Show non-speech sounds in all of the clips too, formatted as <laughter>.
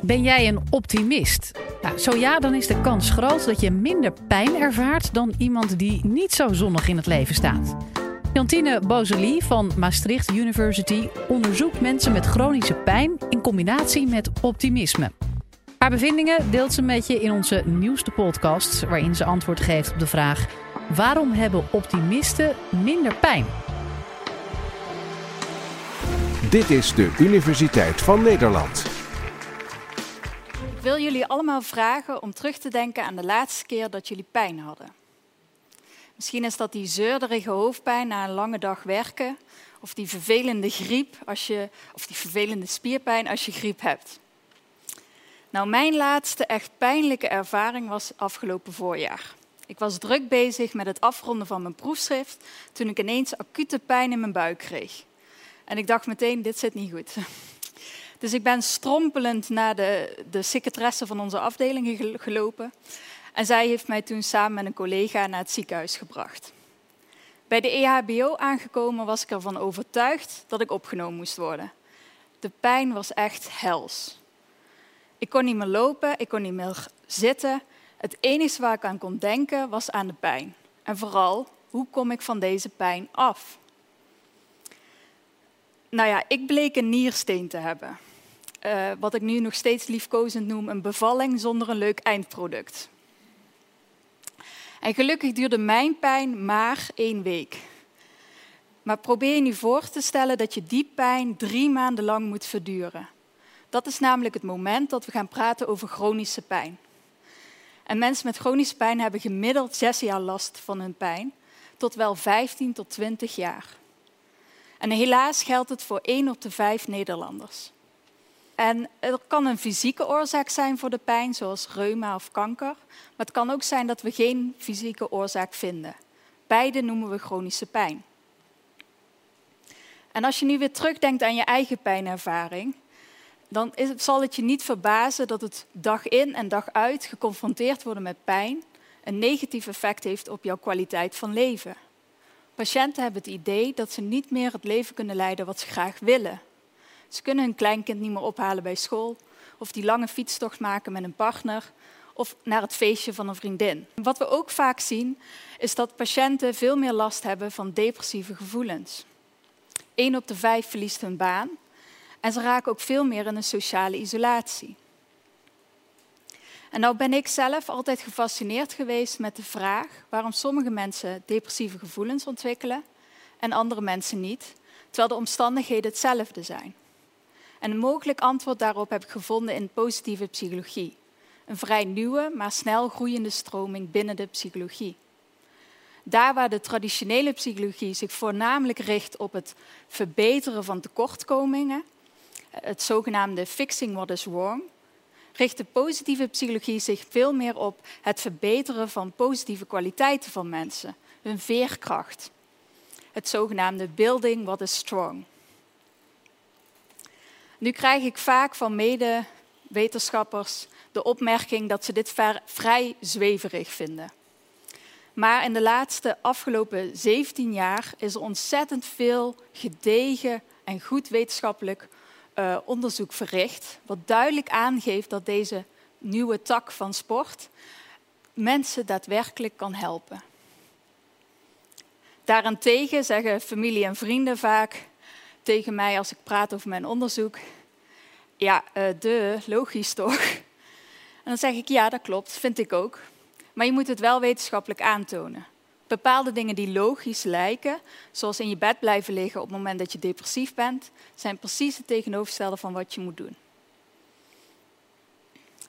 Ben jij een optimist? Nou, zo ja, dan is de kans groot dat je minder pijn ervaart dan iemand die niet zo zonnig in het leven staat. Jantine Bozelie van Maastricht University onderzoekt mensen met chronische pijn in combinatie met optimisme. Haar bevindingen deelt ze met je in onze nieuwste podcast, waarin ze antwoord geeft op de vraag: waarom hebben optimisten minder pijn? Dit is de Universiteit van Nederland. Wil jullie allemaal vragen om terug te denken aan de laatste keer dat jullie pijn hadden. Misschien is dat die zeurderige hoofdpijn na een lange dag werken, of die vervelende griep als je, of die vervelende spierpijn als je griep hebt. Nou, mijn laatste echt pijnlijke ervaring was afgelopen voorjaar. Ik was druk bezig met het afronden van mijn proefschrift toen ik ineens acute pijn in mijn buik kreeg. En ik dacht meteen, dit zit niet goed. <laughs> Dus ik ben strompelend naar de, de secretaresse van onze afdeling gelopen. En zij heeft mij toen samen met een collega naar het ziekenhuis gebracht. Bij de EHBO aangekomen was ik ervan overtuigd dat ik opgenomen moest worden. De pijn was echt hels. Ik kon niet meer lopen, ik kon niet meer zitten. Het enige waar ik aan kon denken was aan de pijn. En vooral, hoe kom ik van deze pijn af? Nou ja, ik bleek een niersteen te hebben. Uh, wat ik nu nog steeds liefkozend noem een bevalling zonder een leuk eindproduct. En gelukkig duurde mijn pijn maar één week. Maar probeer je nu voor te stellen dat je die pijn drie maanden lang moet verduren. Dat is namelijk het moment dat we gaan praten over chronische pijn. En mensen met chronische pijn hebben gemiddeld zes jaar last van hun pijn, tot wel 15 tot 20 jaar. En helaas geldt het voor één op de vijf Nederlanders. En er kan een fysieke oorzaak zijn voor de pijn, zoals reuma of kanker. Maar het kan ook zijn dat we geen fysieke oorzaak vinden. Beide noemen we chronische pijn. En als je nu weer terugdenkt aan je eigen pijnervaring, dan zal het je niet verbazen dat het dag in en dag uit geconfronteerd worden met pijn een negatief effect heeft op jouw kwaliteit van leven. Patiënten hebben het idee dat ze niet meer het leven kunnen leiden wat ze graag willen. Ze kunnen hun kleinkind niet meer ophalen bij school, of die lange fietstocht maken met een partner, of naar het feestje van een vriendin. Wat we ook vaak zien, is dat patiënten veel meer last hebben van depressieve gevoelens. Eén op de vijf verliest hun baan en ze raken ook veel meer in een sociale isolatie. En nou ben ik zelf altijd gefascineerd geweest met de vraag waarom sommige mensen depressieve gevoelens ontwikkelen en andere mensen niet, terwijl de omstandigheden hetzelfde zijn. En een mogelijk antwoord daarop heb ik gevonden in positieve psychologie. Een vrij nieuwe, maar snel groeiende stroming binnen de psychologie. Daar waar de traditionele psychologie zich voornamelijk richt op het verbeteren van tekortkomingen, het zogenaamde fixing what is wrong, richt de positieve psychologie zich veel meer op het verbeteren van positieve kwaliteiten van mensen, hun veerkracht. Het zogenaamde building what is strong. Nu krijg ik vaak van medewetenschappers de opmerking dat ze dit vrij zweverig vinden. Maar in de laatste afgelopen 17 jaar is er ontzettend veel gedegen en goed wetenschappelijk uh, onderzoek verricht, wat duidelijk aangeeft dat deze nieuwe tak van sport mensen daadwerkelijk kan helpen. Daarentegen zeggen familie en vrienden vaak tegen mij als ik praat over mijn onderzoek: Ja, uh, de, logisch toch? En dan zeg ik: Ja, dat klopt, vind ik ook. Maar je moet het wel wetenschappelijk aantonen. Bepaalde dingen die logisch lijken, zoals in je bed blijven liggen op het moment dat je depressief bent, zijn precies het tegenovergestelde van wat je moet doen.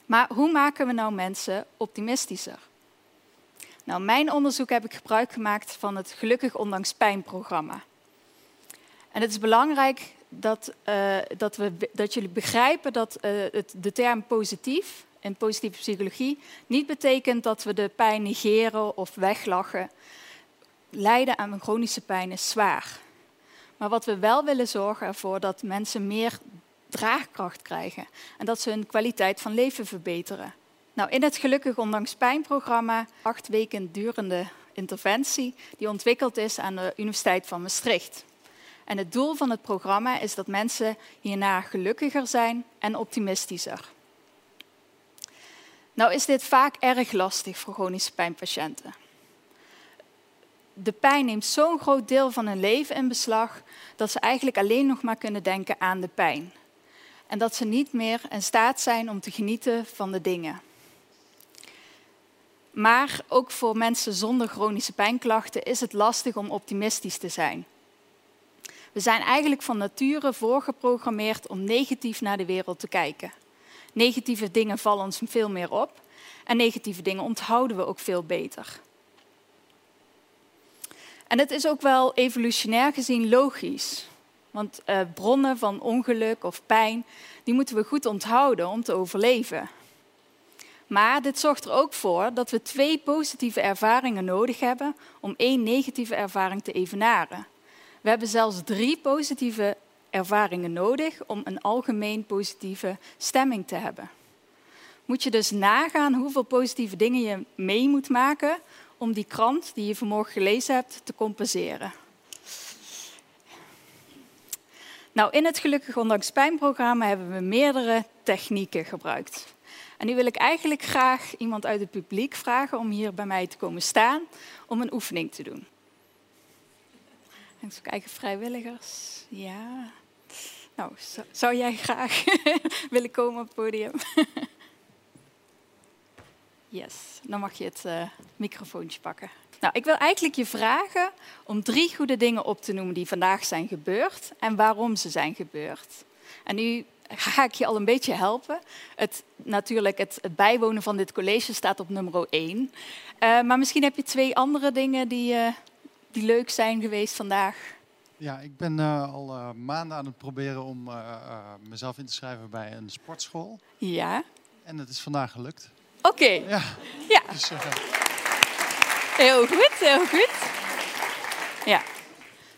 Maar hoe maken we nou mensen optimistischer? Nou, mijn onderzoek heb ik gebruik gemaakt van het Gelukkig Ondanks Pijn-programma. En het is belangrijk dat, uh, dat, we, dat jullie begrijpen dat uh, het, de term positief in positieve psychologie niet betekent dat we de pijn negeren of weglachen. Lijden aan chronische pijn is zwaar. Maar wat we wel willen zorgen ervoor dat mensen meer draagkracht krijgen en dat ze hun kwaliteit van leven verbeteren. Nou, in het Gelukkig Ondanks Pijn-programma, acht weken durende interventie, die ontwikkeld is aan de Universiteit van Maastricht. En het doel van het programma is dat mensen hierna gelukkiger zijn en optimistischer. Nou is dit vaak erg lastig voor chronische pijnpatiënten. De pijn neemt zo'n groot deel van hun leven in beslag dat ze eigenlijk alleen nog maar kunnen denken aan de pijn. En dat ze niet meer in staat zijn om te genieten van de dingen. Maar ook voor mensen zonder chronische pijnklachten is het lastig om optimistisch te zijn. We zijn eigenlijk van nature voorgeprogrammeerd om negatief naar de wereld te kijken. Negatieve dingen vallen ons veel meer op en negatieve dingen onthouden we ook veel beter. En het is ook wel evolutionair gezien logisch. Want uh, bronnen van ongeluk of pijn, die moeten we goed onthouden om te overleven. Maar dit zorgt er ook voor dat we twee positieve ervaringen nodig hebben om één negatieve ervaring te evenaren. We hebben zelfs drie positieve ervaringen nodig om een algemeen positieve stemming te hebben. Moet je dus nagaan hoeveel positieve dingen je mee moet maken om die krant die je vanmorgen gelezen hebt te compenseren. Nou, in het Gelukkig Ondanks Pijnprogramma hebben we meerdere technieken gebruikt. En nu wil ik eigenlijk graag iemand uit het publiek vragen om hier bij mij te komen staan om een oefening te doen. Even kijken, vrijwilligers. Ja. Nou, zou jij graag <laughs> willen komen op het podium? <laughs> yes, dan mag je het uh, microfoontje pakken. Nou, ik wil eigenlijk je vragen om drie goede dingen op te noemen die vandaag zijn gebeurd en waarom ze zijn gebeurd. En nu ga ik je al een beetje helpen. Het, natuurlijk, het, bijwonen van dit college staat op nummer 1. Uh, maar misschien heb je twee andere dingen die, uh, die leuk zijn geweest vandaag. Ja, ik ben uh, al maanden aan het proberen om mezelf in te schrijven bij een sportschool. Ja. En het is vandaag gelukt. Oké. Okay. Ja. ja. Dus, heel goed, heel goed. Ja.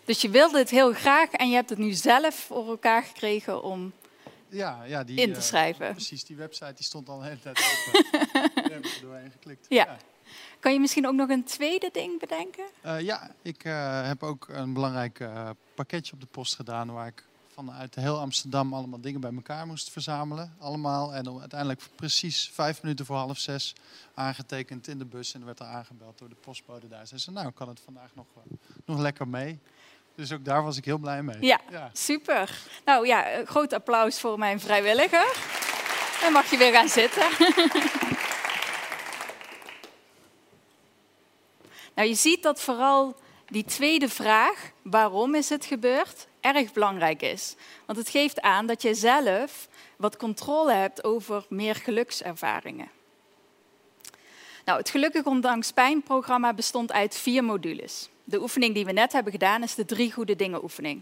Dus je wilde het heel graag en je hebt het nu zelf voor elkaar gekregen om ja, ja, die, in te schrijven. Precies, die website die stond al een hele tijd open. Daar heb ik er doorheen geklikt. Ja. ja. Kan je misschien ook nog een tweede ding bedenken? Uh, ja, ik uh, heb ook een belangrijk pakketje op de post gedaan waar ik vanuit heel Amsterdam allemaal dingen bij elkaar moest verzamelen. Allemaal. En uiteindelijk precies vijf minuten voor half zes aangetekend in de bus. En er werd er aangebeld door de postbode daar. Ze zei, nou kan het vandaag nog, nog lekker mee. Dus ook daar was ik heel blij mee. Ja, ja, super. Nou ja, groot applaus voor mijn vrijwilliger. Dan mag je weer gaan zitten. <laughs> nou, je ziet dat vooral die tweede vraag, waarom is het gebeurd, erg belangrijk is. Want het geeft aan dat je zelf wat controle hebt over meer gelukservaringen. Nou, het Gelukkig Ondanks Pijn-programma bestond uit vier modules. De oefening die we net hebben gedaan is de drie goede dingen oefening.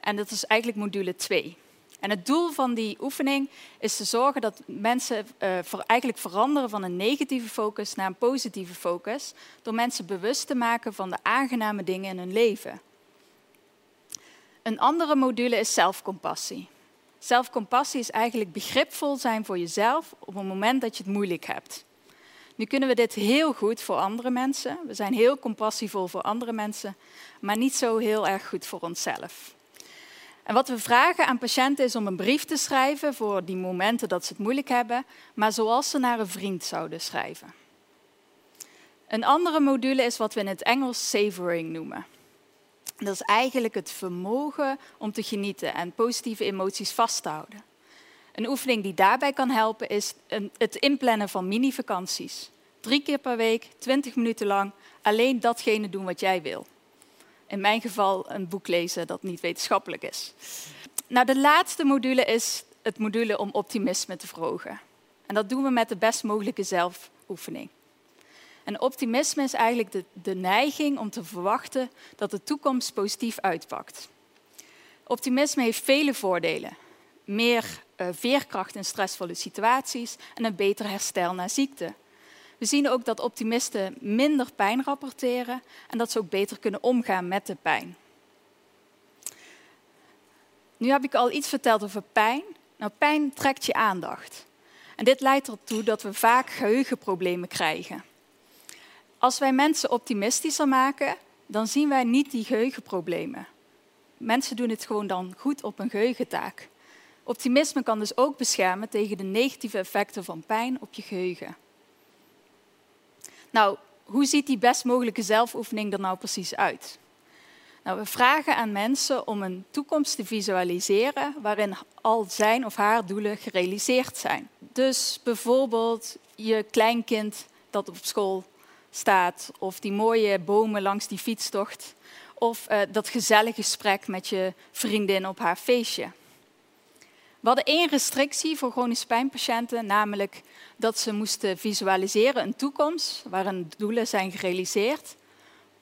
En dat is eigenlijk module 2. En het doel van die oefening is te zorgen dat mensen uh, voor eigenlijk veranderen van een negatieve focus naar een positieve focus, door mensen bewust te maken van de aangename dingen in hun leven. Een andere module is zelfcompassie. Zelfcompassie is eigenlijk begripvol zijn voor jezelf op het moment dat je het moeilijk hebt. Nu kunnen we dit heel goed voor andere mensen. We zijn heel compassievol voor andere mensen, maar niet zo heel erg goed voor onszelf. En wat we vragen aan patiënten is om een brief te schrijven voor die momenten dat ze het moeilijk hebben, maar zoals ze naar een vriend zouden schrijven. Een andere module is wat we in het Engels savoring noemen. Dat is eigenlijk het vermogen om te genieten en positieve emoties vast te houden. Een oefening die daarbij kan helpen is het inplannen van mini-vakanties. Drie keer per week, twintig minuten lang, alleen datgene doen wat jij wil. In mijn geval een boek lezen dat niet wetenschappelijk is. Nou, de laatste module is het module om optimisme te verhogen. En dat doen we met de best mogelijke zelfoefening. En optimisme is eigenlijk de, de neiging om te verwachten dat de toekomst positief uitpakt. Optimisme heeft vele voordelen. Meer uh, veerkracht in stressvolle situaties en een beter herstel na ziekte. We zien ook dat optimisten minder pijn rapporteren en dat ze ook beter kunnen omgaan met de pijn. Nu heb ik al iets verteld over pijn. Nou, pijn trekt je aandacht. En dit leidt ertoe dat we vaak geheugenproblemen krijgen. Als wij mensen optimistischer maken, dan zien wij niet die geheugenproblemen. Mensen doen het gewoon dan goed op een geheugentaak. Optimisme kan dus ook beschermen tegen de negatieve effecten van pijn op je geheugen. Nou, hoe ziet die best mogelijke zelfoefening er nou precies uit? Nou, we vragen aan mensen om een toekomst te visualiseren waarin al zijn of haar doelen gerealiseerd zijn. Dus bijvoorbeeld je kleinkind dat op school staat, of die mooie bomen langs die fietstocht, of uh, dat gezellige gesprek met je vriendin op haar feestje. We hadden één restrictie voor chronische pijnpatiënten, namelijk dat ze moesten visualiseren een toekomst waarin doelen zijn gerealiseerd,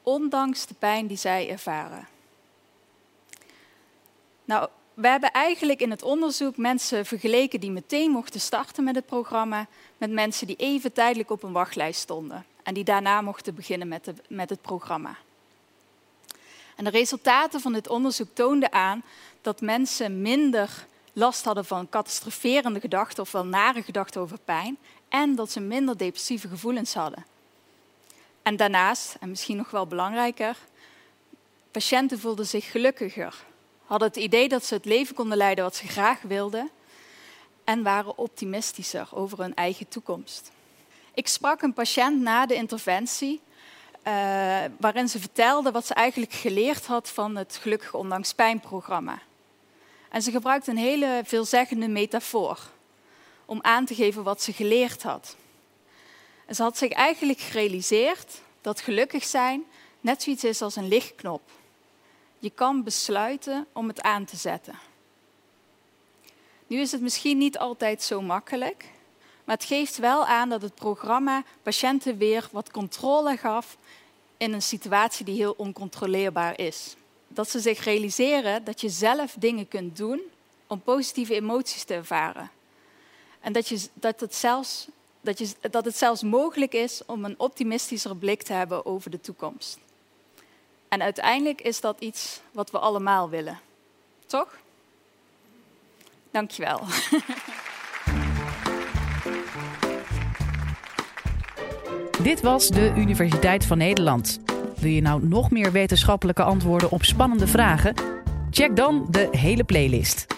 ondanks de pijn die zij ervaren. Nou, we hebben eigenlijk in het onderzoek mensen vergeleken die meteen mochten starten met het programma, met mensen die even tijdelijk op een wachtlijst stonden en die daarna mochten beginnen met, de, met het programma. En de resultaten van dit onderzoek toonden aan dat mensen minder last hadden van catastroferende gedachten of wel nare gedachten over pijn en dat ze minder depressieve gevoelens hadden. En daarnaast, en misschien nog wel belangrijker, patiënten voelden zich gelukkiger, hadden het idee dat ze het leven konden leiden wat ze graag wilden en waren optimistischer over hun eigen toekomst. Ik sprak een patiënt na de interventie, uh, waarin ze vertelde wat ze eigenlijk geleerd had van het Gelukkig Ondanks Pijn-programma. En ze gebruikte een hele veelzeggende metafoor om aan te geven wat ze geleerd had. Ze had zich eigenlijk gerealiseerd dat gelukkig zijn net zoiets is als een lichtknop. Je kan besluiten om het aan te zetten. Nu is het misschien niet altijd zo makkelijk, maar het geeft wel aan dat het programma patiënten weer wat controle gaf in een situatie die heel oncontroleerbaar is. Dat ze zich realiseren dat je zelf dingen kunt doen om positieve emoties te ervaren. En dat, je, dat, het zelfs, dat, je, dat het zelfs mogelijk is om een optimistischer blik te hebben over de toekomst. En uiteindelijk is dat iets wat we allemaal willen. Toch? Dankjewel. <laughs> Dit was de Universiteit van Nederland. Wil je nou nog meer wetenschappelijke antwoorden op spannende vragen? Check dan de hele playlist.